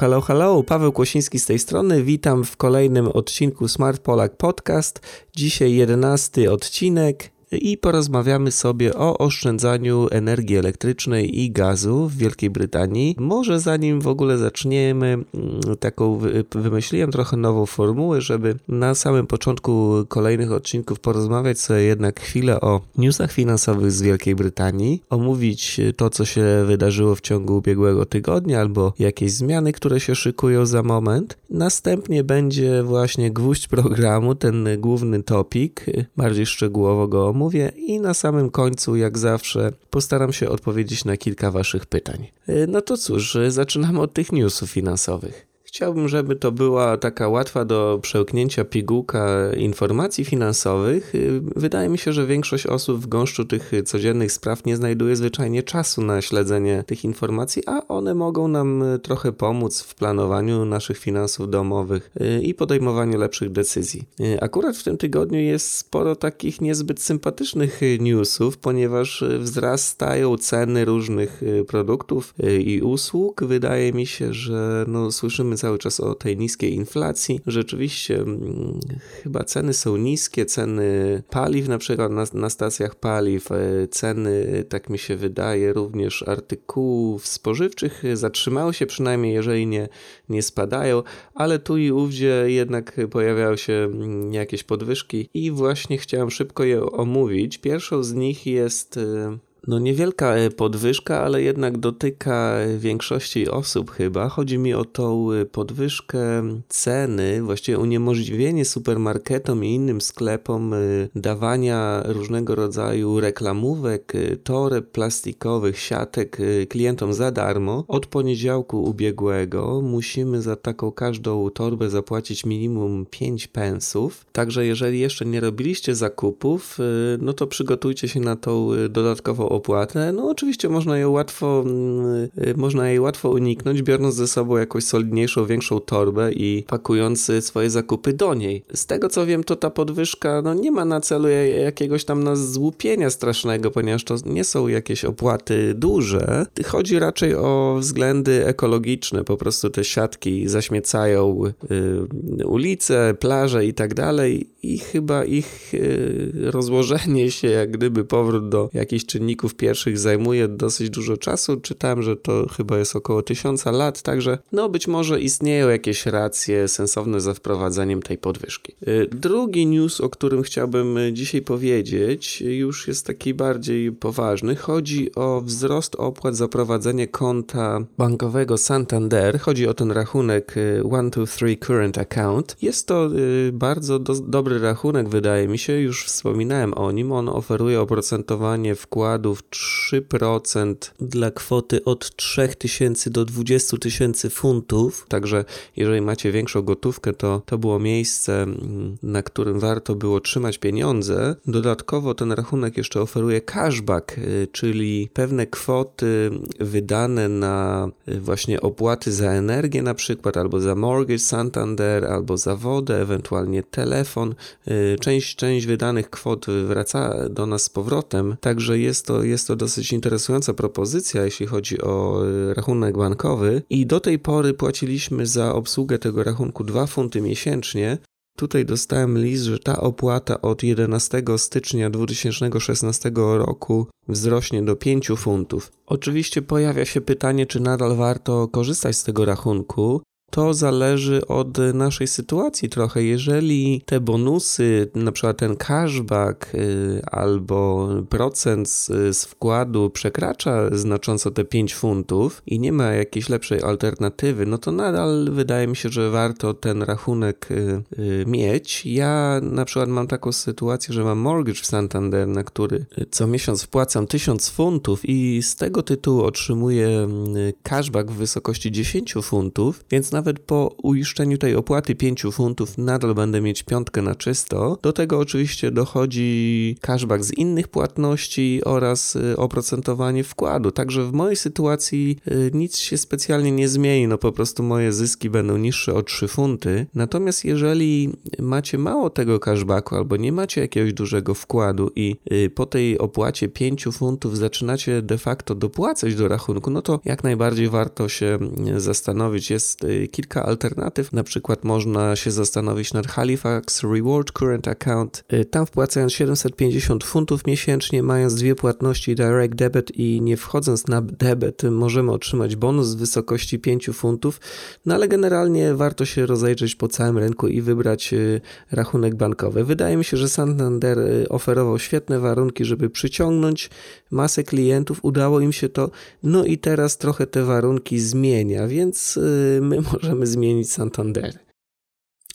Hello, hello. Paweł Kłosiński z tej strony. Witam w kolejnym odcinku Smart Polak Podcast. Dzisiaj jedenasty odcinek i porozmawiamy sobie o oszczędzaniu energii elektrycznej i gazu w Wielkiej Brytanii. Może zanim w ogóle zaczniemy, mm, taką wymyśliłem trochę nową formułę, żeby na samym początku kolejnych odcinków porozmawiać sobie jednak chwilę o newsach finansowych z Wielkiej Brytanii, omówić to, co się wydarzyło w ciągu ubiegłego tygodnia albo jakieś zmiany, które się szykują za moment. Następnie będzie właśnie gwóźdź programu, ten główny topik, bardziej szczegółowo go omówić mówię i na samym końcu, jak zawsze, postaram się odpowiedzieć na kilka Waszych pytań. E, no to cóż, zaczynamy od tych newsów finansowych. Chciałbym, żeby to była taka łatwa do przełknięcia pigułka informacji finansowych. Wydaje mi się, że większość osób w gąszczu tych codziennych spraw nie znajduje zwyczajnie czasu na śledzenie tych informacji, a one mogą nam trochę pomóc w planowaniu naszych finansów domowych y, i podejmowaniu lepszych decyzji. Y, akurat w tym tygodniu jest sporo takich niezbyt sympatycznych newsów, ponieważ wzrastają ceny różnych y, produktów i usług. Wydaje mi się, że no, słyszymy cały czas o tej niskiej inflacji. Rzeczywiście hmm, chyba ceny są niskie, ceny paliw na przykład na, na stacjach paliw, e, ceny, tak mi się wydaje, również artykułów spożywczych zatrzymały się przynajmniej, jeżeli nie, nie spadają, ale tu i ówdzie jednak pojawiają się mm, jakieś podwyżki i właśnie chciałem szybko je omówić. Pierwszą z nich jest e, no niewielka e, podwyżka, ale jednak dotyka większości osób chyba. Chodzi mi o tą e, podwyżkę ceny, właściwie uniemożliwienie supermarketom i innym sklepom e, dawania różnego rodzaju reklamówek, toreb plastikowych, siatek klientom za darmo. Od poniedziałku ubiegłego musimy za taką każdą torbę zapłacić minimum 5 pensów. Także jeżeli jeszcze nie robiliście zakupów, no to przygotujcie się na tą dodatkową opłatę, no oczywiście można ją łatwo, mm, y, można jej łatwo uniknąć, biorąc ze sobą jakąś solidniejszą, większą torbę i pakując swoje zakupy do niej. Z tego co wiem, to ta podwyżka no, nie ma na celu jakiegoś tam na złupienia strasznego, ponieważ to nie są jakieś opłaty duże. Chodzi raczej o względy ekologiczne, po prostu te siatki zaśmiecają y, ulice, plaże i tak dalej i chyba ich y, rozłożenie się, jak gdyby powrót do jakichś czynników czynników pierwszych zajmuje dosyć dużo czasu. Czytałem, że to chyba jest około tysiąca lat, także no być może istnieją jakieś racje sensowne za wprowadzeniem tej podwyżki. Y, drugi news, o którym chciałbym dzisiaj powiedzieć, już jest taki bardziej poważny. Chodzi o wzrost opłat za prowadzenie konta bankowego Santander. Chodzi o ten rachunek 123 y, Current Account. Jest to y, bardzo do, dobry rachunek, wydaje mi się. Już wspominałem o nim. On oferuje oprocentowanie wkładu nakładów 3% dla kwoty od 3000 do 20 tysięcy funtów. Także jeżeli macie większą gotówkę, to to było miejsce, mm, na którym warto było trzymać pieniądze. Dodatkowo ten rachunek jeszcze oferuje cashback, y, czyli pewne kwoty wydane na y, właśnie opłaty za energię na przykład, albo za mortgage Santander, albo za wodę, ewentualnie telefon. Y, część, część wydanych kwot wraca do nas z powrotem, także jest to jest to dosyć interesująca propozycja, jeśli chodzi o e, rachunek bankowy. I do tej pory płaciliśmy za obsługę tego rachunku 2 funty miesięcznie. Tutaj dostałem list, że ta opłata od 11 stycznia 2016 roku wzrośnie do 5 funtów. Oczywiście pojawia się pytanie, czy nadal warto korzystać z tego rachunku to zależy od naszej sytuacji trochę. Jeżeli te bonusy, na przykład ten cashback y, albo procent z, wkładu przekracza znacząco te 5 funtów i nie ma jakiejś lepszej alternatywy, no to nadal wydaje mi się, że warto ten rachunek y, y, mieć. Ja na przykład mam taką sytuację, że mam mortgage w Santander, na który co miesiąc wpłacam 1000 funtów i z tego tytułu otrzymuję cashback w wysokości 10 funtów, więc na nawet po uiszczeniu tej opłaty 5 funtów nadal będę mieć piątkę na czysto. Do tego oczywiście dochodzi cashback z innych płatności oraz y, oprocentowanie wkładu. Także w mojej sytuacji y, nic się specjalnie nie zmieni, no po prostu moje zyski będą niższe o 3 funty. Natomiast jeżeli macie mało tego cashbacku albo nie macie jakiegoś dużego wkładu i y, po tej opłacie 5 funtów zaczynacie de facto dopłacać do rachunku, no to jak najbardziej warto się zastanowić. Jest kilka alternatyw, na przykład można się zastanowić nad Halifax Reward Current Account. Tam wpłacając 750 funtów miesięcznie, mając dwie płatności direct debit i nie wchodząc na debit, możemy otrzymać bonus w wysokości 5 funtów, no ale generalnie warto się rozejrzeć po całym rynku i wybrać y, rachunek bankowy. Wydaje mi się, że Santander y, oferował świetne warunki, żeby przyciągnąć masę klientów, udało im się to, no i teraz trochę te warunki zmienia, więc y, my możemy zmienić Santander.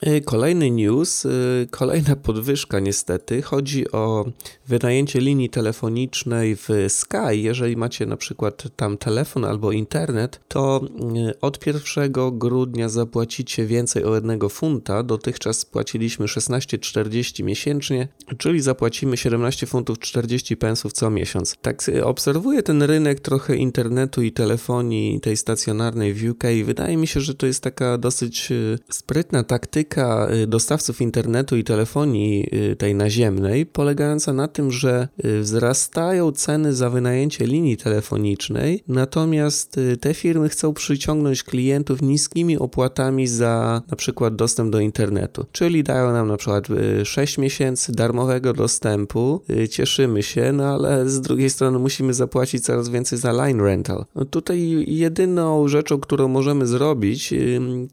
Y, kolejny news, y, kolejna podwyżka niestety. Chodzi o wynajęcie linii telefonicznej w Sky. Jeżeli macie na przykład tam telefon albo internet, to y, od 1 grudnia zapłacicie więcej o jednego funta. Dotychczas płaciliśmy 16,40 miesięcznie, czyli zapłacimy 17 funtów 40 pensów co miesiąc. Tak obserwuję ten rynek trochę internetu i telefonii tej stacjonarnej w UK wydaje mi się, że to jest taka dosyć sprytna taktyka Y, dostawców internetu i telefonii y, tej naziemnej, polegająca na tym, że y, wzrastają ceny za wynajęcie linii telefonicznej, natomiast te firmy chcą przyciągnąć klientów niskimi opłatami za na przykład dostęp do internetu. Czyli dają nam na przykład 6 miesięcy darmowego dostępu, cieszymy się, no ale z drugiej strony musimy zapłacić coraz więcej za line rental. No tutaj jedyną rzeczą, którą możemy zrobić,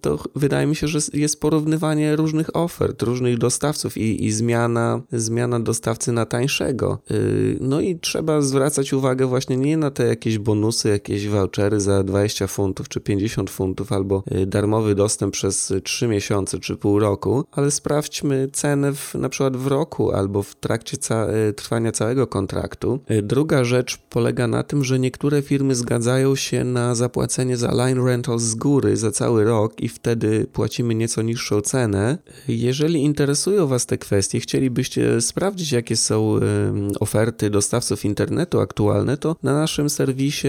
to wydaje mi się, że jest porównywanie różnych ofert, różnych dostawców i, i zmiana, zmiana dostawcy na tańszego. Y, no i trzeba zwracać uwagę właśnie nie na te jakieś bonusy, jakieś vouchery za 20 funtów czy 50 funtów albo y, darmowy dostęp przez 3 miesiące czy pół roku, ale sprawdźmy cenę w, na przykład w roku albo w trakcie ca y, trwania całego kontraktu. Druga rzecz polega na tym, że niektóre firmy zgadzają się na zapłacenie za line rental z góry za cały rok i wtedy płacimy nieco niższą cenę cenę. Jeżeli interesują Was te kwestie, chcielibyście sprawdzić, jakie są oferty dostawców internetu aktualne, to na naszym serwisie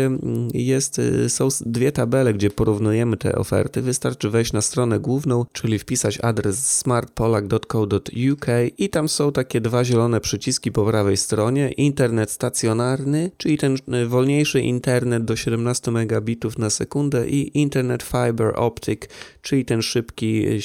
jest, y, są dwie tabele, gdzie porównujemy te oferty. Wystarczy wejść na stronę główną, czyli wpisać adres smartpolak.co.uk i tam są takie dwa zielone przyciski po prawej stronie. Internet stacjonarny, czyli ten y, wolniejszy internet do 17 megabitów na sekundę i internet fiber optic, czyli ten szybki y,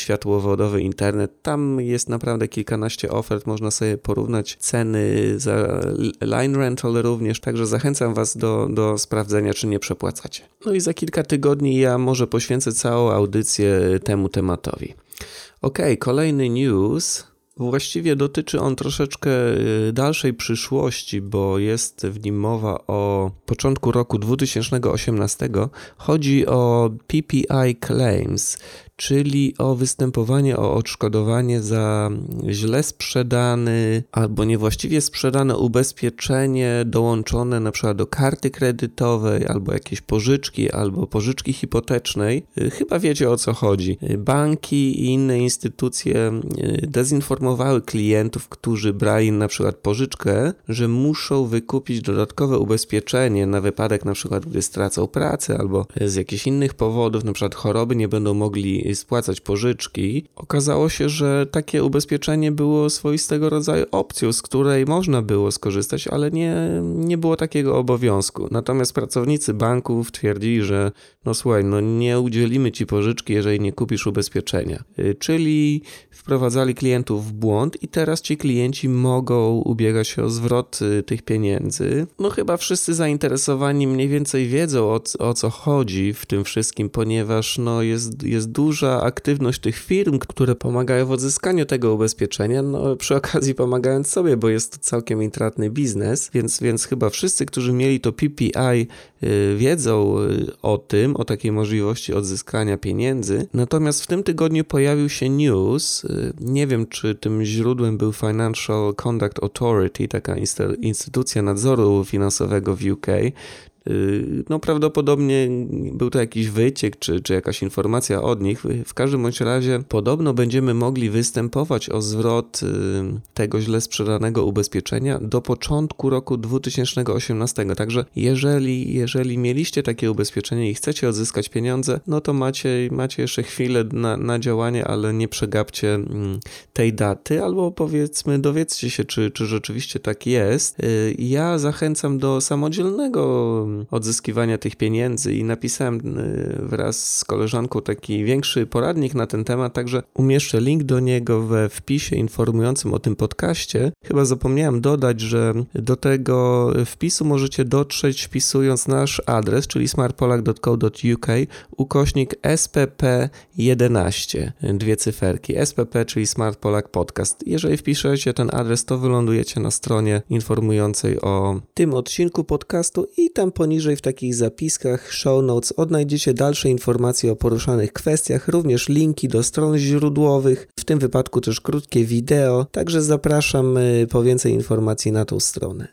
przewodowy internet. Tam jest naprawdę kilkanaście ofert, można sobie porównać ceny za line rental również, także zachęcam Was do, do sprawdzenia, czy nie przepłacacie. No i za kilka tygodni ja może poświęcę całą audycję temu tematowi. Ok, kolejny news. Właściwie dotyczy on troszeczkę y, dalszej przyszłości, bo jest w nim mowa o początku roku 2018. Chodzi o PPI Claims, czyli o występowanie o odszkodowanie za źle sprzedany albo niewłaściwie sprzedane ubezpieczenie dołączone przykład do karty kredytowej albo jakieś pożyczki albo pożyczki hipotecznej. Chyba wiecie o co chodzi. Banki i inne instytucje y, dezinformowały klientów, którzy brali przykład pożyczkę, że muszą wykupić dodatkowe ubezpieczenie na wypadek przykład gdy stracą pracę albo z jakichś innych powodów, przykład choroby nie będą mogli spłacać pożyczki, okazało się, że takie ubezpieczenie było swoistego rodzaju opcją, z której można było skorzystać, ale nie, nie było takiego obowiązku. Natomiast pracownicy banków twierdzili, że no słuchaj, no nie udzielimy ci pożyczki, jeżeli nie kupisz ubezpieczenia. Y, czyli wprowadzali klientów w błąd i teraz ci klienci mogą ubiegać się o zwrot y, tych pieniędzy. No chyba wszyscy zainteresowani mniej więcej wiedzą o, o co chodzi w tym wszystkim, ponieważ no jest, jest dużo duża aktywność tych firm, które pomagają w odzyskaniu tego ubezpieczenia, no przy okazji pomagając sobie, bo jest to całkiem intratny biznes, więc, więc chyba wszyscy, którzy mieli to PPI y, wiedzą y, o tym, o takiej możliwości odzyskania pieniędzy. Natomiast w tym tygodniu pojawił się news, y, nie wiem czy tym źródłem był Financial Conduct Authority, taka instytucja nadzoru finansowego w UK, no prawdopodobnie był to jakiś wyciek, czy, czy jakaś informacja od nich. W każdym bądź razie podobno będziemy mogli występować o zwrot y, tego źle sprzedanego ubezpieczenia do początku roku 2018. Także jeżeli, jeżeli mieliście takie ubezpieczenie i chcecie odzyskać pieniądze, no to macie, macie jeszcze chwilę na, na działanie, ale nie przegapcie mm, tej daty, albo powiedzmy dowiedzcie się, czy, czy rzeczywiście tak jest. Y, ja zachęcam do samodzielnego odzyskiwania tych pieniędzy i napisałem y, wraz z koleżanką taki większy poradnik na ten temat, także umieszczę link do niego we wpisie informującym o tym podcaście. Chyba zapomniałem dodać, że do tego wpisu możecie dotrzeć wpisując nasz adres, czyli smartpolak.co.uk ukośnik SPP11, dwie cyferki. SPP, czyli Smart Polak Podcast. Jeżeli wpiszecie ten adres, to wylądujecie na stronie informującej o tym odcinku podcastu i tam poniżej w takich zapiskach, show notes odnajdziecie dalsze informacje o poruszanych kwestiach, również linki do stron źródłowych, w tym wypadku też krótkie wideo, także zapraszam y, po więcej informacji na tą stronę.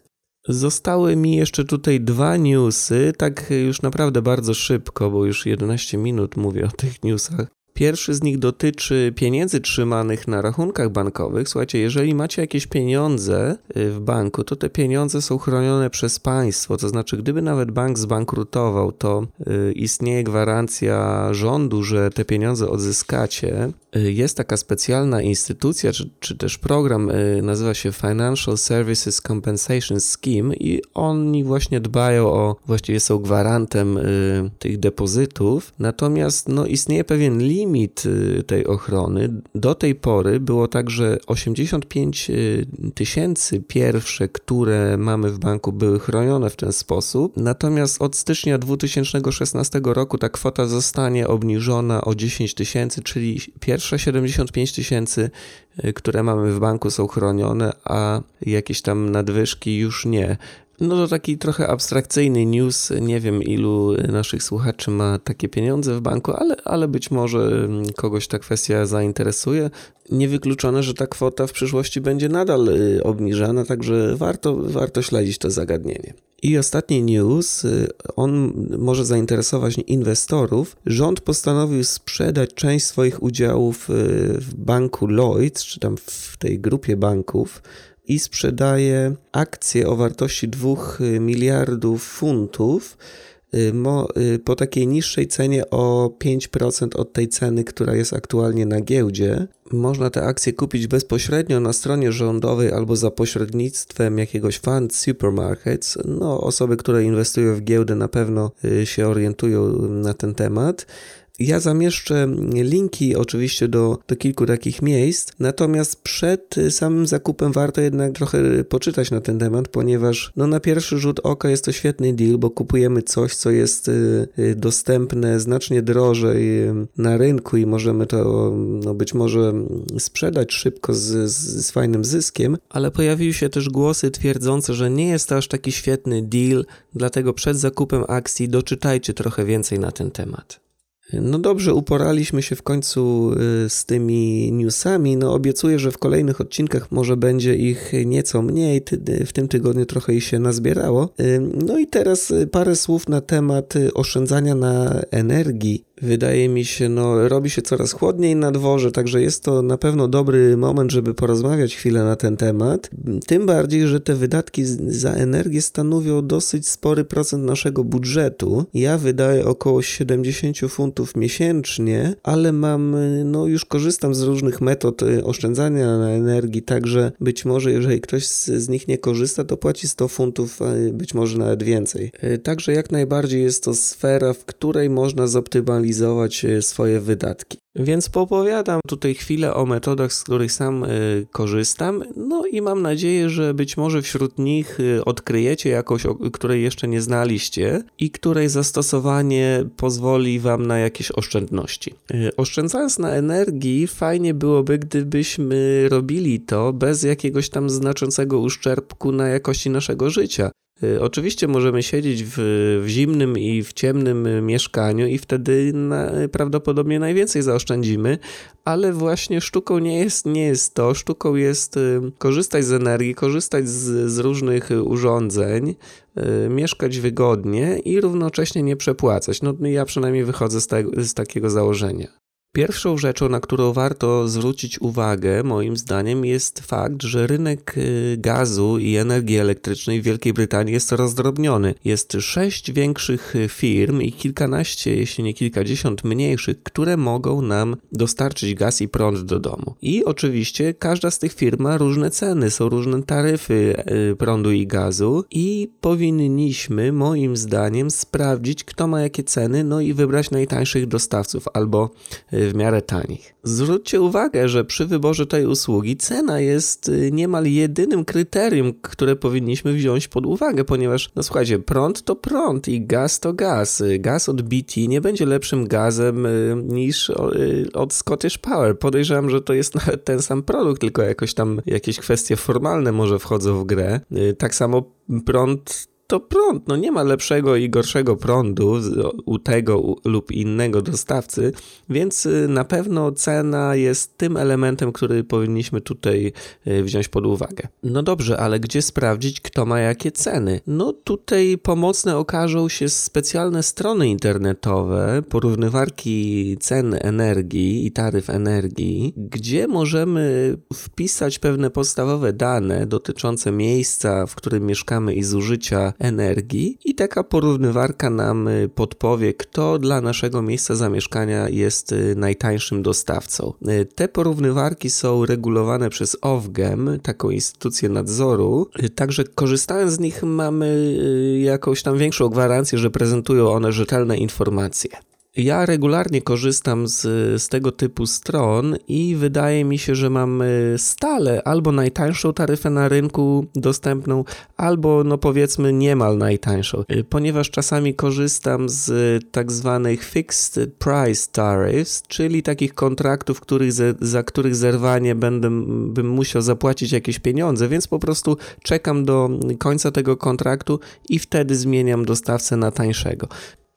Zostały mi jeszcze tutaj dwa newsy, tak już naprawdę bardzo szybko, bo już 11 minut mówię o tych newsach. Pierwszy z nich dotyczy pieniędzy trzymanych na rachunkach bankowych. Słuchajcie, jeżeli macie jakieś pieniądze y, w banku, to te pieniądze są chronione przez państwo. To znaczy, gdyby nawet bank zbankrutował, to y, istnieje gwarancja rządu, że te pieniądze odzyskacie. Y, jest taka specjalna instytucja, czy, czy też program, nazywa się Financial Services Compensation Scheme i oni właśnie dbają o, właściwie są gwarantem tych depozytów. Natomiast no, istnieje pewien limit, limit y, tej ochrony do tej pory było tak, że 85 y, tysięcy pierwsze, które mamy w banku, były chronione w ten sposób. Natomiast od stycznia 2016 roku ta kwota zostanie obniżona o 10 tysięcy, czyli pierwsze 75 tysięcy, y, które mamy w banku, są chronione, a jakieś tam nadwyżki już nie. No to taki trochę abstrakcyjny news. Nie wiem, ilu naszych słuchaczy ma takie pieniądze w banku, ale, ale być może mm, kogoś ta kwestia zainteresuje. Niewykluczone, że ta kwota w przyszłości będzie nadal y, obniżana, także warto, warto śledzić to zagadnienie. I ostatni news, on może zainteresować inwestorów. Rząd postanowił sprzedać część swoich udziałów y, w banku Lloyds, czy tam w tej grupie banków, i sprzedaje akcje o wartości 2 y, miliardów funtów y, y, po takiej niższej cenie o 5% od tej ceny, która jest aktualnie na giełdzie. Można te akcje kupić bezpośrednio na stronie rządowej albo za pośrednictwem jakiegoś fund supermarkets. No, osoby, które inwestują w giełdę na pewno się orientują na ten temat. Ja zamieszczę linki oczywiście do, do kilku takich miejsc, natomiast przed samym zakupem warto jednak trochę poczytać na ten temat, ponieważ no, na pierwszy rzut oka jest to świetny deal, bo kupujemy coś, co jest y, y, dostępne znacznie drożej y, na rynku i możemy to no, być może sprzedać szybko z, z, z fajnym zyskiem, ale pojawiły się też głosy twierdzące, że nie jest to aż taki świetny deal, dlatego przed zakupem akcji doczytajcie trochę więcej na ten temat. No dobrze, uporaliśmy się w końcu y, z tymi newsami. No obiecuję, że w kolejnych odcinkach może będzie ich nieco mniej. W tym tygodniu trochę ich się nazbierało. Y, no i teraz parę słów na temat oszczędzania na energii. Wydaje mi się, no robi się coraz chłodniej na dworze, także jest to na pewno dobry moment, żeby porozmawiać chwilę na ten temat. Tym bardziej, że te wydatki za energię stanowią dosyć spory procent naszego budżetu. Ja wydaję około 70 funtów miesięcznie, ale mam, no już korzystam z różnych metod y, oszczędzania na energii, także być może jeżeli ktoś z, z nich nie korzysta, to płaci 100 funtów, być może nawet więcej. Y, także jak najbardziej jest to sfera, w której można zoptymalizować optymalizować e, swoje wydatki. Więc popowiadam tutaj chwilę o metodach, z których sam y, korzystam, no i mam nadzieję, że być może wśród nich y, odkryjecie jakąś, której jeszcze nie znaliście i której zastosowanie pozwoli Wam na jakieś oszczędności. Oszczędzając na energii, fajnie byłoby, gdybyśmy robili to bez jakiegoś tam znaczącego uszczerbku na jakości naszego życia. Y, oczywiście możemy siedzieć w, w, zimnym i w ciemnym mieszkaniu i wtedy na, prawdopodobnie najwięcej zaoszczędzimy, ale właśnie sztuką nie jest, nie jest to. Sztuką jest y, korzystać z energii, korzystać z, z różnych urządzeń, y, mieszkać wygodnie i równocześnie nie przepłacać. No ja przynajmniej wychodzę z, te, z takiego założenia. Pierwszą rzeczą, na którą warto zwrócić uwagę, moim zdaniem, jest fakt, że rynek y, gazu i energii elektrycznej w Wielkiej Brytanii jest rozdrobniony. Jest sześć większych firm i kilkanaście, jeśli nie kilkadziesiąt mniejszych, które mogą nam dostarczyć gaz i prąd do domu. I oczywiście każda z tych firm ma różne ceny, są różne taryfy y, prądu i gazu i powinniśmy, moim zdaniem, sprawdzić, kto ma jakie ceny, no i wybrać najtańszych dostawców albo y, w miarę tanich. Zwróćcie uwagę, że przy wyborze tej usługi cena jest y, niemal jedynym kryterium, które powinniśmy wziąć pod uwagę, ponieważ, no słuchajcie, prąd to prąd i gaz to gaz. Y, gaz od BT nie będzie lepszym gazem y, niż od Scottish Power. Podejrzewam, że to jest nawet ten sam produkt, tylko jakoś tam jakieś kwestie formalne może wchodzą w grę. Tak samo prąd to prąd. No nie ma lepszego i gorszego prądu u tego lub innego dostawcy, więc y, na pewno cena jest tym elementem, który powinniśmy tutaj y, wziąć pod uwagę. No dobrze, ale gdzie sprawdzić, kto ma jakie ceny? No tutaj pomocne okażą się specjalne strony internetowe, porównywarki cen energii i taryf energii, gdzie możemy wpisać pewne podstawowe dane dotyczące miejsca, w którym mieszkamy i zużycia energii i taka porównywarka nam y, podpowie, kto dla naszego miejsca zamieszkania jest y, najtańszym dostawcą. Y, te porównywarki są regulowane przez OWGEM, taką instytucję nadzoru, także korzystając z nich mamy jakąś tam większą gwarancję, że prezentują one rzetelne informacje. Ja regularnie korzystam z, z tego typu stron i wydaje mi się, że mam stale albo najtańszą taryfę na rynku dostępną, albo no powiedzmy niemal najtańszą, y, ponieważ czasami korzystam z tak zwanych fixed price tariffs, czyli takich kontraktów, których za, za których zerwanie będę bym musiał zapłacić jakieś pieniądze, więc po prostu czekam do końca tego kontraktu i wtedy zmieniam dostawcę na tańszego.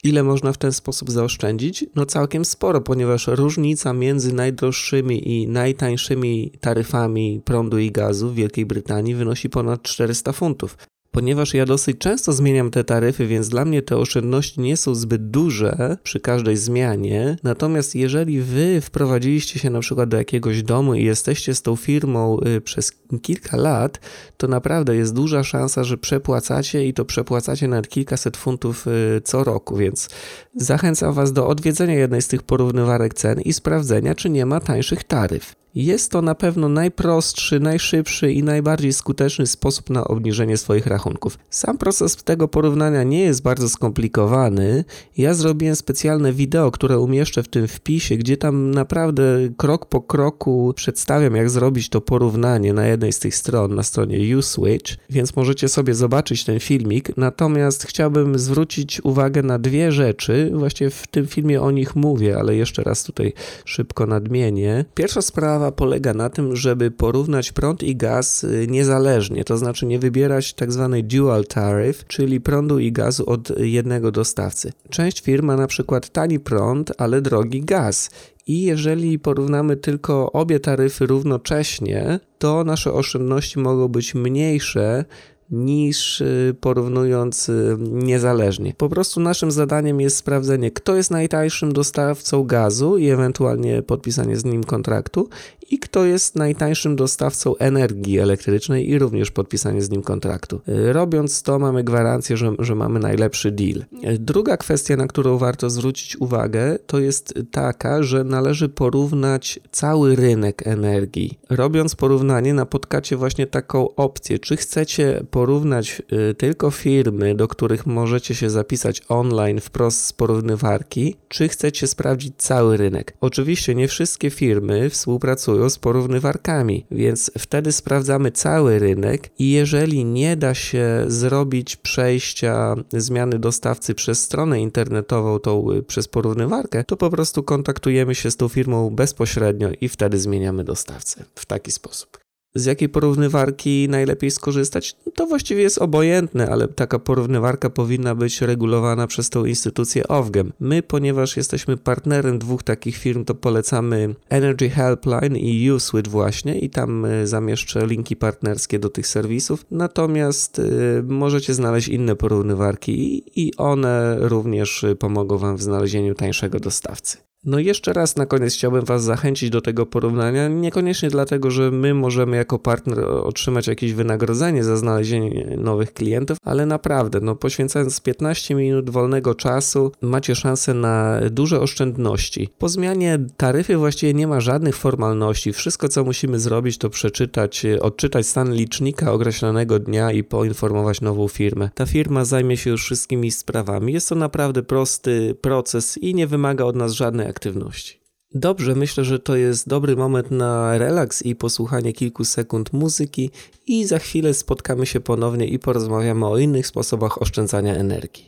Ile można w ten sposób zaoszczędzić? No całkiem sporo, ponieważ różnica między najdroższymi i najtańszymi taryfami prądu i gazu w Wielkiej Brytanii wynosi ponad 400 funtów. Ponieważ ja dosyć często zmieniam te taryfy, więc dla mnie te oszczędności nie są zbyt duże przy każdej zmianie. Natomiast jeżeli wy wprowadziliście się na przykład do jakiegoś domu i jesteście z tą firmą y, przez kilka lat, to naprawdę jest duża szansa, że przepłacacie i to przepłacacie nawet kilkaset funtów y, co roku, więc zachęcam was do odwiedzenia jednej z tych porównywarek cen i sprawdzenia, czy nie ma tańszych taryf. Jest to na pewno najprostszy, najszybszy i najbardziej skuteczny sposób na obniżenie swoich rachunków. Sam proces tego porównania nie jest bardzo skomplikowany. Ja zrobiłem specjalne wideo, które umieszczę w tym wpisie, gdzie tam naprawdę krok po kroku przedstawiam, jak zrobić to porównanie na jednej z tych stron, na stronie USwitch, więc możecie sobie zobaczyć ten filmik. Natomiast chciałbym zwrócić uwagę na dwie rzeczy. Właściwie w tym filmie o nich mówię, ale jeszcze raz tutaj szybko nadmienię. Pierwsza sprawa polega na tym, żeby porównać prąd i gaz y, niezależnie, to znaczy nie wybierać tak zwanej dual tariff, czyli prądu i gazu od jednego dostawcy. Część firm ma na przykład tani prąd, ale drogi gaz i jeżeli porównamy tylko obie taryfy równocześnie, to nasze oszczędności mogą być mniejsze niż y, porównując y, niezależnie. Po prostu naszym zadaniem jest sprawdzenie, kto jest najtańszym dostawcą gazu i ewentualnie podpisanie z nim kontraktu i kto jest najtańszym dostawcą energii elektrycznej i również podpisanie z nim kontraktu. Y, robiąc to, mamy gwarancję, że, że mamy najlepszy deal. Druga kwestia, na którą warto zwrócić uwagę, to jest taka, że należy porównać cały rynek energii. Robiąc porównanie, napotkacie właśnie taką opcję, czy chcecie porównać y, tylko firmy, do których możecie się zapisać online wprost z porównywarki, czy chcecie sprawdzić cały rynek. Oczywiście nie wszystkie firmy współpracują z porównywarkami, więc wtedy sprawdzamy cały rynek i jeżeli nie da się zrobić przejścia zmiany dostawcy przez stronę internetową, tą y, przez porównywarkę, to po prostu kontaktujemy się z tą firmą bezpośrednio i wtedy zmieniamy dostawcę w taki sposób. Z jakiej porównywarki najlepiej skorzystać, to właściwie jest obojętne, ale taka porównywarka powinna być regulowana przez tą instytucję OWGEM. My, ponieważ jesteśmy partnerem dwóch takich firm, to polecamy Energy Helpline i USWIT właśnie i tam e, zamieszczę linki partnerskie do tych serwisów. Natomiast y, możecie znaleźć inne porównywarki i one również pomogą Wam w znalezieniu tańszego dostawcy. No jeszcze raz na koniec chciałbym Was zachęcić do tego porównania, niekoniecznie dlatego, że my możemy jako partner otrzymać jakieś wynagrodzenie za znalezienie nowych klientów, ale naprawdę, no poświęcając 15 minut wolnego czasu, macie szansę na duże oszczędności. Po zmianie taryfy właściwie nie ma żadnych formalności. Wszystko, co musimy zrobić, to przeczytać, odczytać stan licznika określonego dnia i poinformować nową firmę. Ta firma zajmie się już wszystkimi sprawami. Jest to naprawdę prosty proces i nie wymaga od nas żadnej aktywności. Dobrze, myślę, że to jest dobry moment na relaks i posłuchanie kilku sekund muzyki i za chwilę spotkamy się ponownie i porozmawiamy o innych sposobach oszczędzania energii.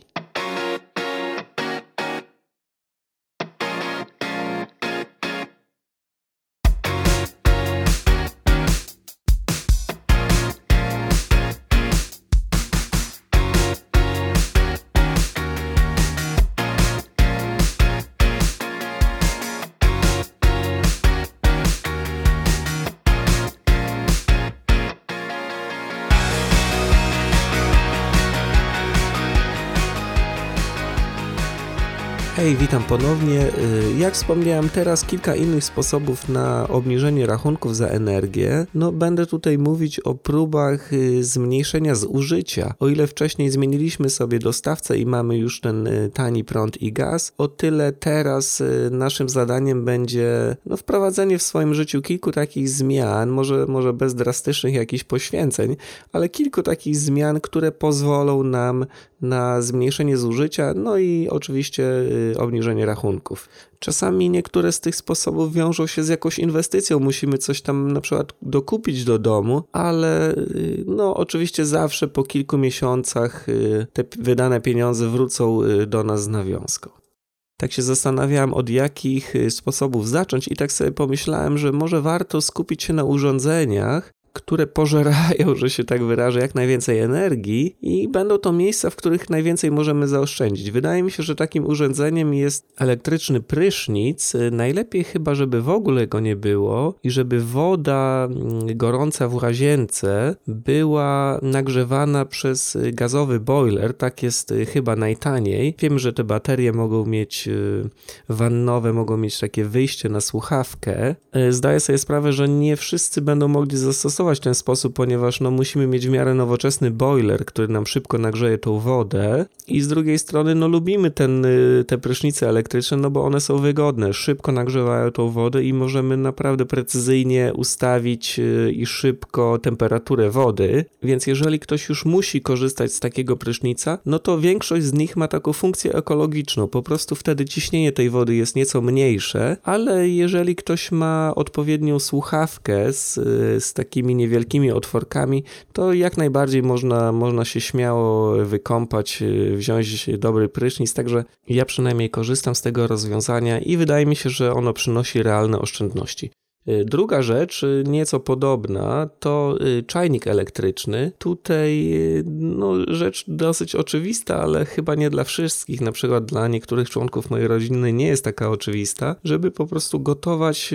Ponownie. Y, jak wspomniałem, teraz kilka innych sposobów na obniżenie rachunków za energię. No, będę tutaj mówić o próbach y, zmniejszenia zużycia. O ile wcześniej zmieniliśmy sobie dostawcę i mamy już ten y, tani prąd i gaz, o tyle teraz naszym zadaniem będzie no, wprowadzenie w swoim życiu kilku takich zmian, może, może bez drastycznych jakichś poświęceń, ale kilku takich zmian, które pozwolą nam na zmniejszenie zużycia, no i oczywiście obniżenie rachunków. Czasami niektóre z tych sposobów wiążą się z jakąś inwestycją, musimy coś tam na przykład dokupić do domu, ale y, no oczywiście zawsze po kilku miesiącach y, te wydane pieniądze wrócą y, do nas z nawiązką tak się zastanawiałem, od jakich sposobów zacząć, i tak sobie pomyślałem, że może warto skupić się na urządzeniach, które pożerają, że się tak wyrażę, jak najwięcej energii i będą to miejsca, w których najwięcej możemy zaoszczędzić. Wydaje mi się, że takim urządzeniem jest elektryczny prysznic. Najlepiej chyba, żeby w ogóle go nie było i żeby woda mm, gorąca w łazience była nagrzewana przez gazowy boiler. Tak jest y, chyba najtaniej. Wiem, że te baterie mogą mieć y, wannowe, mogą mieć takie wyjście na słuchawkę. Y, zdaję sobie sprawę, że nie wszyscy będą mogli zastosować w ten sposób, ponieważ no, musimy mieć w miarę nowoczesny boiler, który nam szybko nagrzeje tą wodę i z drugiej strony no, lubimy ten, y, te prysznice elektryczne, no bo one są wygodne, szybko nagrzewają tą wodę i możemy naprawdę precyzyjnie ustawić y, i szybko temperaturę wody, więc jeżeli ktoś już musi korzystać z takiego prysznica, no to większość z nich ma taką funkcję ekologiczną, po prostu wtedy ciśnienie tej wody jest nieco mniejsze, ale jeżeli ktoś ma odpowiednią słuchawkę z, z takimi takimi niewielkimi otworkami, to jak najbardziej można, można się śmiało wykąpać, y, wziąć dobry prysznic, także ja przynajmniej korzystam z tego rozwiązania i wydaje mi się, że ono przynosi realne oszczędności. Y, druga rzecz, y, nieco podobna, to czajnik elektryczny. Tutaj no, rzecz dosyć oczywista, ale chyba nie dla wszystkich. Na przykład dla niektórych członków mojej rodziny nie jest taka oczywista, żeby po prostu gotować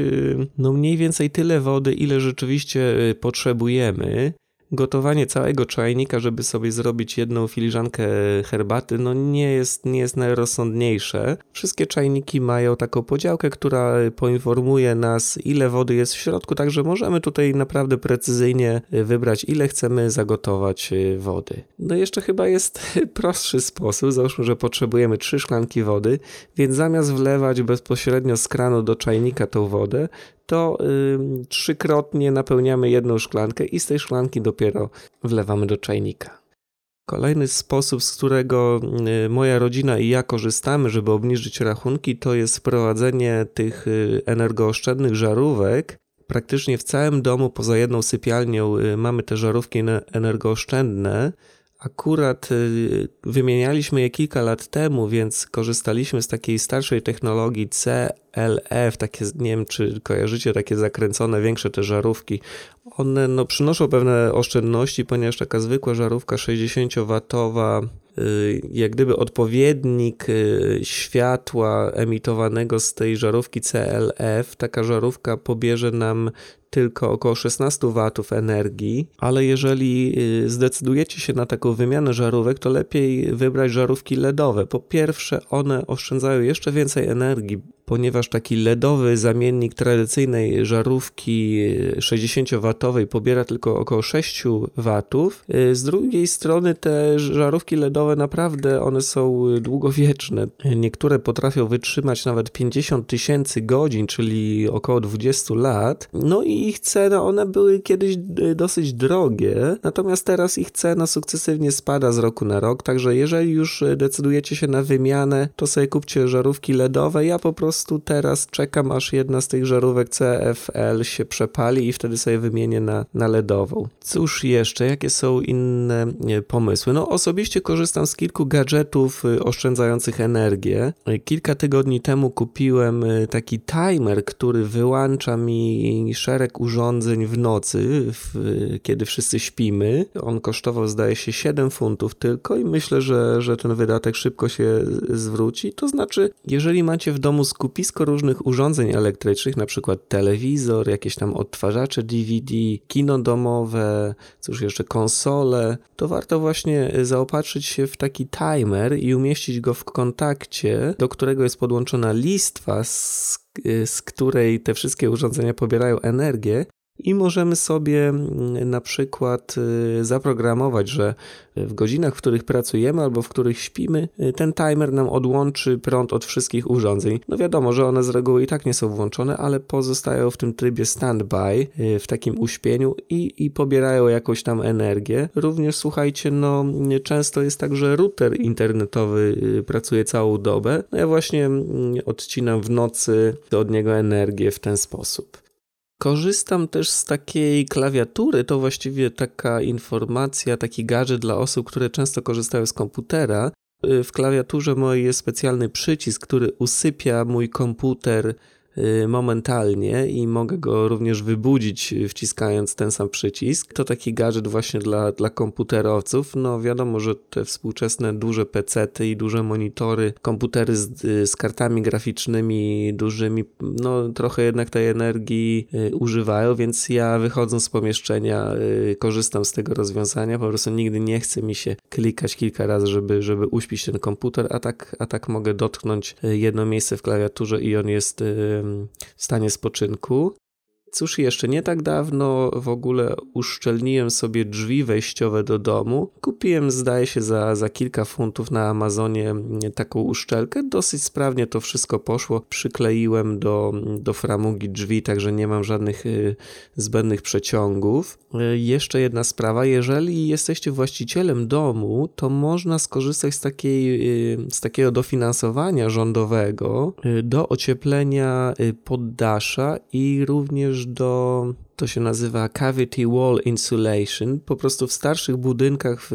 no, mniej więcej tyle wody, ile rzeczywiście potrzebujemy gotowanie całego czajnika, żeby sobie zrobić jedną filiżankę herbaty, no nie jest, nie jest najrozsądniejsze. Wszystkie czajniki mają taką podziałkę, która poinformuje nas, ile wody jest w środku, także możemy tutaj naprawdę precyzyjnie wybrać, ile chcemy zagotować wody. No jeszcze chyba jest prostszy sposób. Załóżmy, że potrzebujemy trzy szklanki wody, więc zamiast wlewać bezpośrednio z kranu do czajnika tą wodę, to y, trzykrotnie napełniamy jedną szklankę i z tej szklanki dopiero wlewamy do czajnika. Kolejny sposób, z którego y, moja rodzina i ja korzystamy, żeby obniżyć rachunki, to jest wprowadzenie tych y, energooszczędnych żarówek. Praktycznie w całym domu, poza jedną sypialnią, y, mamy te żarówki energooszczędne Akurat y, wymienialiśmy je kilka lat temu, więc korzystaliśmy z takiej starszej technologii CLF, takie, nie wiem czy kojarzycie, takie zakręcone, większe te żarówki. One no, przynoszą pewne oszczędności, ponieważ taka zwykła żarówka 60W Y, jak gdyby odpowiednik y, światła emitowanego z tej żarówki CLF, taka żarówka pobierze nam tylko około 16 watów energii, ale jeżeli y, zdecydujecie się na taką wymianę żarówek, to lepiej wybrać żarówki LEDowe. Po pierwsze, one oszczędzają jeszcze więcej energii, ponieważ taki LEDowy zamiennik tradycyjnej żarówki 60W pobiera tylko około 6 watów. Z drugiej strony te żarówki LEDowe naprawdę one są długowieczne. Niektóre potrafią wytrzymać nawet 50 tysięcy godzin, czyli około 20 lat. No i ich cena, one były kiedyś dosyć drogie, natomiast teraz ich cena sukcesywnie spada z roku na rok, także jeżeli już decydujecie się na wymianę, to sobie kupcie żarówki LEDowe. Ja po prostu teraz czekam, aż jedna z tych żarówek CFL się przepali i wtedy sobie wymienię na, na LEDową. Cóż jeszcze, jakie są inne pomysły? No osobiście korzystam z kilku gadżetów y, oszczędzających energię. Kilka tygodni temu kupiłem y, taki timer, który wyłącza mi szereg urządzeń w nocy, w, kiedy wszyscy śpimy. On kosztował zdaje się 7 funtów tylko i myślę, że, że ten wydatek szybko się zwróci. To znaczy, jeżeli macie w domu skupisko różnych urządzeń elektrycznych, na przykład telewizor, jakieś tam odtwarzacze DVD, kino domowe, cóż jeszcze konsole, to warto właśnie zaopatrzyć się w taki timer i umieścić go w kontakcie, do którego jest podłączona listwa, z, z której te wszystkie urządzenia pobierają energię i możemy sobie mm, na przykład y, zaprogramować, że w godzinach, w których pracujemy albo w których śpimy, y, ten timer nam odłączy prąd od wszystkich urządzeń. No wiadomo, że one z reguły i tak nie są włączone, ale pozostają w tym trybie standby, y, w takim uśpieniu i, i pobierają jakąś tam energię. Również słuchajcie, no często jest tak, że router internetowy pracuje całą dobę. No ja właśnie mm, odcinam w nocy od niego energię w ten sposób. Korzystam też z takiej klawiatury, to właściwie taka informacja, taki gadżet dla osób, które często korzystają z komputera. W klawiaturze mojej jest specjalny przycisk, który usypia mój komputer Y, momentalnie i mogę go również wybudzić y, wciskając ten sam przycisk. To taki gadżet właśnie dla, dla komputerowców. No wiadomo, że te współczesne duże pecety i duże monitory, komputery z, y, z kartami graficznymi dużymi, no trochę jednak tej energii używają, więc ja wychodząc z pomieszczenia korzystam z tego rozwiązania. Po prostu nigdy nie chce mi się klikać kilka razy, żeby, żeby uśpić ten komputer, a tak, a tak mogę dotknąć jedno miejsce w klawiaturze i on jest stanie spoczynku. Cóż, jeszcze nie tak dawno w ogóle uszczelniłem sobie drzwi wejściowe do domu. Kupiłem, zdaje się, za, za kilka funtów na Amazonie taką uszczelkę. Dosyć sprawnie to wszystko poszło. Przykleiłem do, do framugi drzwi, także nie mam żadnych y, zbędnych przeciągów. Y, jeszcze jedna sprawa. Jeżeli jesteście właścicielem domu, to można skorzystać z, takiej, y, z takiego dofinansowania rządowego do ocieplenia poddasza i również do to się nazywa cavity wall insulation. Po prostu w starszych budynkach, w,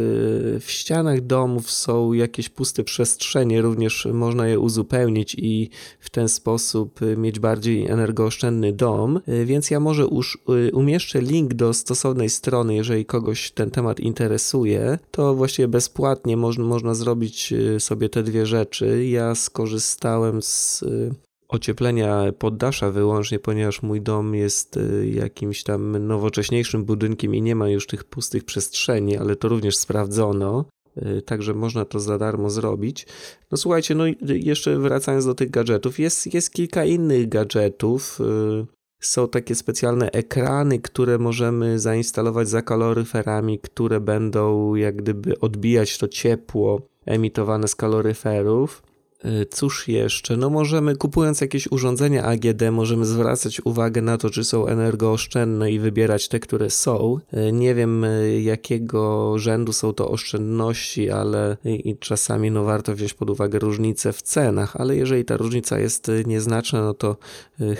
w, ścianach domów są jakieś puste przestrzenie, również można je uzupełnić i w ten sposób mieć bardziej energooszczędny dom. Więc ja może już umieszczę link do stosownej strony, jeżeli kogoś ten temat interesuje. To właściwie bezpłatnie można, można zrobić sobie te dwie rzeczy. Ja skorzystałem z ocieplenia poddasza wyłącznie, ponieważ mój dom jest y, jakimś tam nowocześniejszym budynkiem i nie ma już tych pustych przestrzeni, ale to również sprawdzono. Y, także można to za darmo zrobić. No słuchajcie, no jeszcze wracając do tych gadżetów, jest, jest kilka innych gadżetów. Y, są takie specjalne ekrany, które możemy zainstalować za kaloryferami, które będą jak gdyby odbijać to ciepło emitowane z kaloryferów. Y, cóż jeszcze? No możemy, kupując jakieś urządzenia AGD, możemy zwracać uwagę na to, czy są energooszczędne i wybierać te, które są. Y, nie wiem, y, jakiego rzędu są to oszczędności, ale i czasami no, warto wziąć pod uwagę różnice w cenach, ale jeżeli ta różnica jest nieznaczna, no to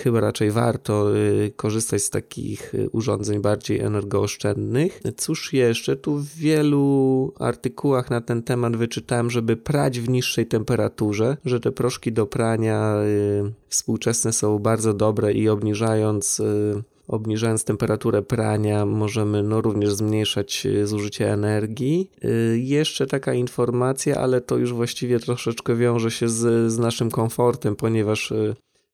chyba raczej warto korzystać z takich urządzeń bardziej energooszczędnych. Cóż jeszcze? Tu w wielu artykułach na ten temat wyczytałem, żeby prać w niższej temperaturze, że te proszki do prania y, współczesne są bardzo dobre i obniżając y, obniżając temperaturę prania, możemy no, również zmniejszać y, zużycie energii. Jeszcze taka informacja, ale to już właściwie troszeczkę wiąże się z, z naszym komfortem, ponieważ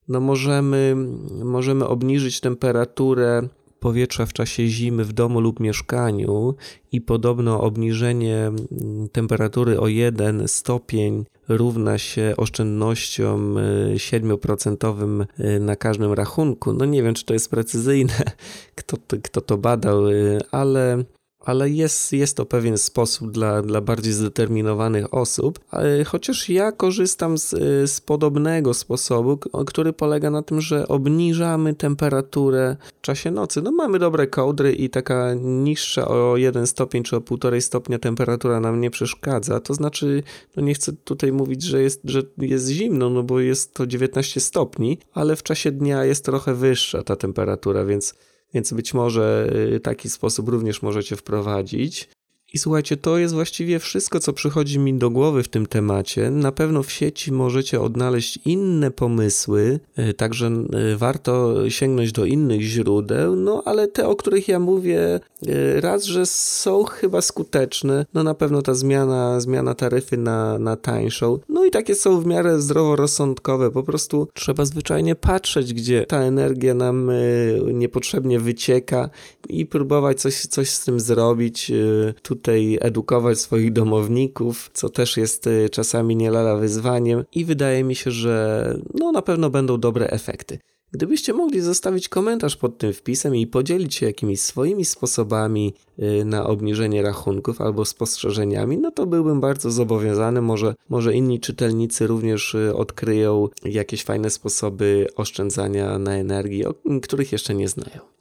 no, możemy, możemy obniżyć temperaturę powietrza w czasie zimy w domu lub mieszkaniu i podobno obniżenie mm, temperatury o 1 stopień równa się oszczędnościom 7% y, y, na każdym rachunku. No nie wiem, czy to jest precyzyjne, kto, kto to badał, y, ale ale jest, jest to pewien sposób dla, dla bardziej zdeterminowanych osób. Chociaż ja korzystam z, z podobnego sposobu, który polega na tym, że obniżamy temperaturę w czasie nocy. No mamy dobre kołdry i taka niższa o 1 stopień czy o 1,5 stopnia temperatura nam nie przeszkadza. To znaczy, no nie chcę tutaj mówić, że jest, że jest zimno, no bo jest to 19 stopni, ale w czasie dnia jest trochę wyższa ta temperatura, więc więc być może y, taki sposób również możecie wprowadzić. I słuchajcie, to jest właściwie wszystko, co przychodzi mi do głowy w tym temacie. Na pewno w sieci możecie odnaleźć inne pomysły, e, także e, warto sięgnąć do innych źródeł, no ale te, o których ja mówię, e, raz, że są chyba skuteczne, no na pewno ta zmiana, zmiana taryfy na, na tańszą, no i takie są w miarę zdroworozsądkowe, po prostu trzeba zwyczajnie patrzeć, gdzie ta energia nam niepotrzebnie wycieka i próbować coś, coś z tym zrobić. Tu tutaj edukować swoich domowników, co też jest y, czasami nie lada wyzwaniem i wydaje mi się, że no na pewno będą dobre efekty. Gdybyście mogli zostawić komentarz pod tym wpisem i podzielić się jakimiś swoimi sposobami y, na obniżenie rachunków albo spostrzeżeniami, no to byłbym bardzo zobowiązany. Może, może inni czytelnicy również y, odkryją jakieś fajne sposoby oszczędzania na energii, których jeszcze nie znają.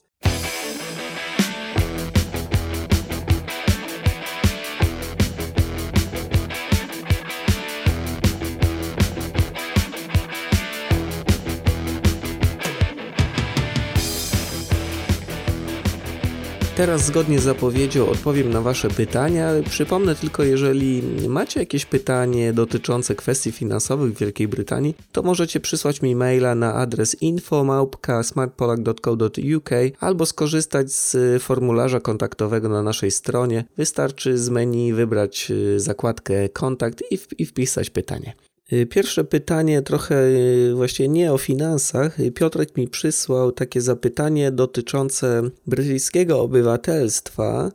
Teraz zgodnie z zapowiedzią odpowiem na Wasze pytania. Przypomnę tylko, jeżeli macie jakieś pytanie dotyczące kwestii finansowych w Wielkiej Brytanii, to możecie przysłać mi maila na adres info.smartpolak.co.uk albo skorzystać z formularza kontaktowego na naszej stronie. Wystarczy z menu wybrać y, zakładkę kontakt i wpisać pytanie. Y, pierwsze pytanie, trochę y, właściwie nie o finansach. Y, Piotrek mi przysłał takie zapytanie dotyczące brytyjskiego obywatelstwa.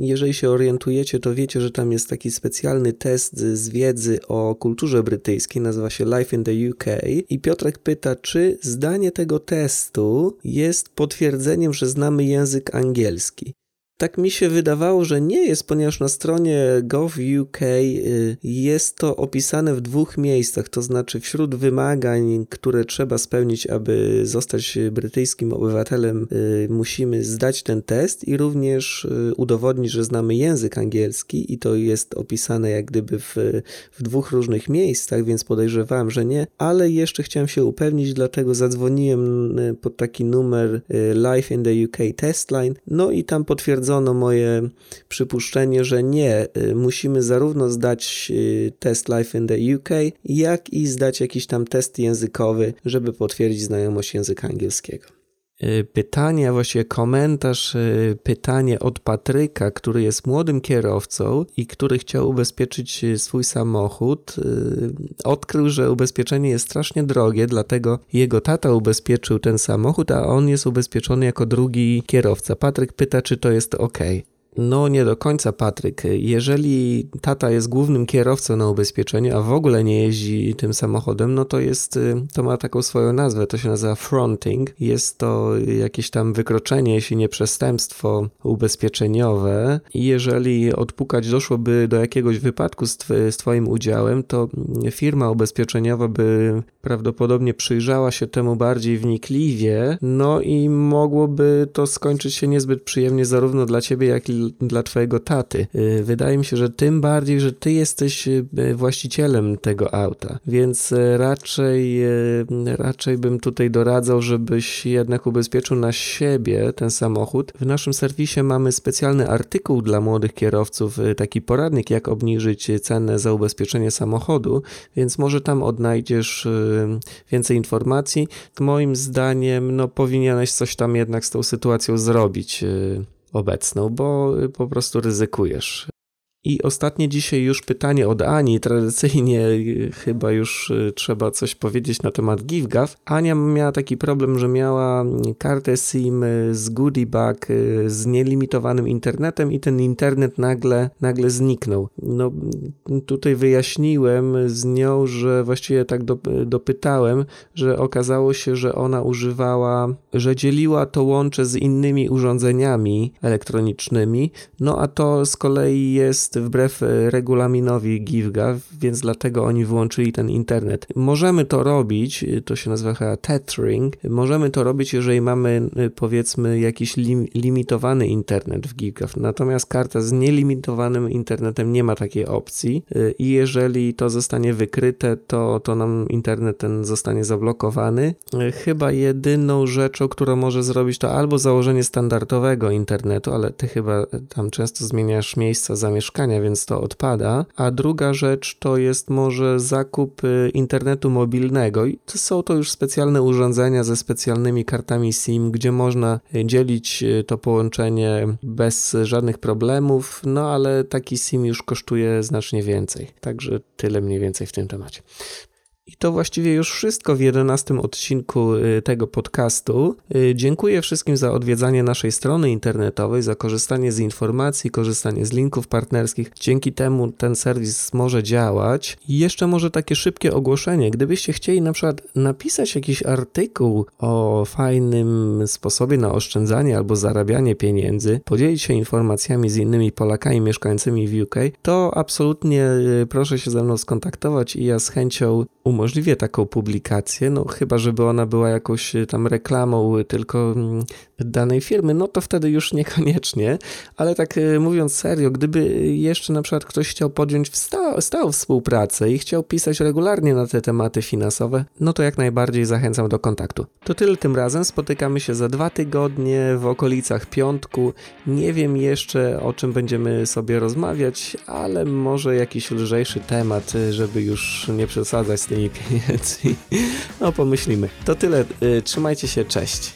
Jeżeli się orientujecie, to wiecie, że tam jest taki specjalny test z wiedzy o kulturze brytyjskiej, nazywa się Life in the UK. I Piotrek pyta, czy zdanie tego testu jest potwierdzeniem, że znamy język angielski. Tak mi się wydawało, że nie jest, ponieważ na stronie gov.uk y, jest to opisane w dwóch miejscach, to znaczy wśród wymagań, które trzeba spełnić, aby zostać brytyjskim obywatelem, y, musimy zdać ten test i również y, udowodnić, że znamy język angielski i to jest opisane jak gdyby w, w dwóch różnych miejscach, więc podejrzewałem, że nie, ale jeszcze chciałem się upewnić, dlatego zadzwoniłem pod taki numer Live in the UK Test Line, no i tam potwierdzono, potwierdzono moje przypuszczenie, że nie. Y, musimy zarówno zdać y, test Life in the UK, jak i zdać jakiś tam test językowy, żeby potwierdzić znajomość języka angielskiego. Y, pytanie, a właściwie komentarz, pytanie od Patryka, który jest młodym kierowcą i który chciał ubezpieczyć swój samochód. Odkrył, że ubezpieczenie jest strasznie drogie, dlatego jego tata ubezpieczył ten samochód, a on jest ubezpieczony jako drugi kierowca. Patryk pyta, czy to jest ok. No nie do końca, Patryk. Jeżeli tata jest głównym kierowcą na ubezpieczeniu, a w ogóle nie jeździ tym samochodem, no to jest, to ma taką swoją nazwę, to się nazywa fronting. Jest to jakieś tam wykroczenie, jeśli nie przestępstwo ubezpieczeniowe i jeżeli odpukać doszłoby do jakiegoś wypadku z, tw z twoim udziałem, to firma ubezpieczeniowa by prawdopodobnie przyjrzała się temu bardziej wnikliwie, no i mogłoby to skończyć się niezbyt przyjemnie zarówno dla ciebie, jak i dla twojego taty. Y, wydaje mi się, że tym bardziej, że ty jesteś y, właścicielem tego auta, więc y, raczej, raczej bym tutaj doradzał, żebyś jednak ubezpieczył na siebie ten samochód. W naszym serwisie mamy specjalny artykuł dla młodych kierowców, taki poradnik, jak obniżyć cenę za ubezpieczenie samochodu, więc może tam odnajdziesz więcej informacji. Moim zdaniem, no, powinieneś coś tam jednak z tą sytuacją zrobić obecną, bo po prostu ryzykujesz. I ostatnie dzisiaj już pytanie od Ani. Tradycyjnie y, chyba już y, trzeba coś powiedzieć na temat GiveGav. Ania miała taki problem, że miała kartę SIM z Goodiebag y, z nielimitowanym internetem i ten internet nagle, nagle zniknął. No tutaj wyjaśniłem z nią, że właściwie tak dopytałem, że okazało się, że ona używała, że dzieliła to łącze z innymi urządzeniami elektronicznymi, no a to z kolei jest wbrew e, regulaminowi GiveGav, więc dlatego oni wyłączyli ten internet. Możemy to robić, e, to się nazywa chyba tethering, możemy to robić, jeżeli mamy e, powiedzmy jakiś lim, limitowany internet w GiveGav, natomiast karta z nielimitowanym internetem nie ma takiej opcji i jeżeli to zostanie wykryte, to, to nam internet ten zostanie zablokowany. Chyba jedyną rzeczą, którą może zrobić to albo założenie standardowego internetu, ale ty chyba tam często zmieniasz miejsca zamieszkania, mieszkania, więc to odpada. A druga rzecz to jest może zakup y, internetu mobilnego i to są to już specjalne urządzenia ze specjalnymi kartami SIM, gdzie można y, dzielić y, to połączenie bez żadnych problemów, no ale taki SIM już kosztuje znacznie więcej. Także tyle mniej więcej w tym temacie. I to właściwie już wszystko w jedenastym odcinku y, tego podcastu. Y, dziękuję wszystkim za odwiedzanie naszej strony internetowej, za korzystanie z informacji, korzystanie z linków partnerskich. Dzięki temu ten serwis może działać. I jeszcze może takie szybkie ogłoszenie. Gdybyście chcieli na przykład napisać jakiś artykuł o fajnym sposobie na oszczędzanie albo zarabianie pieniędzy, podzielić się informacjami z innymi Polakami mieszkającymi w UK, to absolutnie y, proszę się ze mną skontaktować i ja z chęcią umożliwię taką publikację, no chyba, żeby ona była jakąś y, tam reklamą y, tylko mm, danej firmy, no to wtedy już niekoniecznie, ale tak y, mówiąc serio, gdyby jeszcze na przykład ktoś chciał podjąć sta stałą współpracę i chciał pisać regularnie na te tematy finansowe, no to jak najbardziej zachęcam do kontaktu. To tyle tym razem, spotykamy się za dwa tygodnie w okolicach piątku. Nie wiem jeszcze o czym będziemy sobie rozmawiać, ale może jakiś lżejszy temat, żeby już nie przesadzać z tymi pieniędzy. No pomyślimy. To tyle. Y, trzymajcie się. Cześć.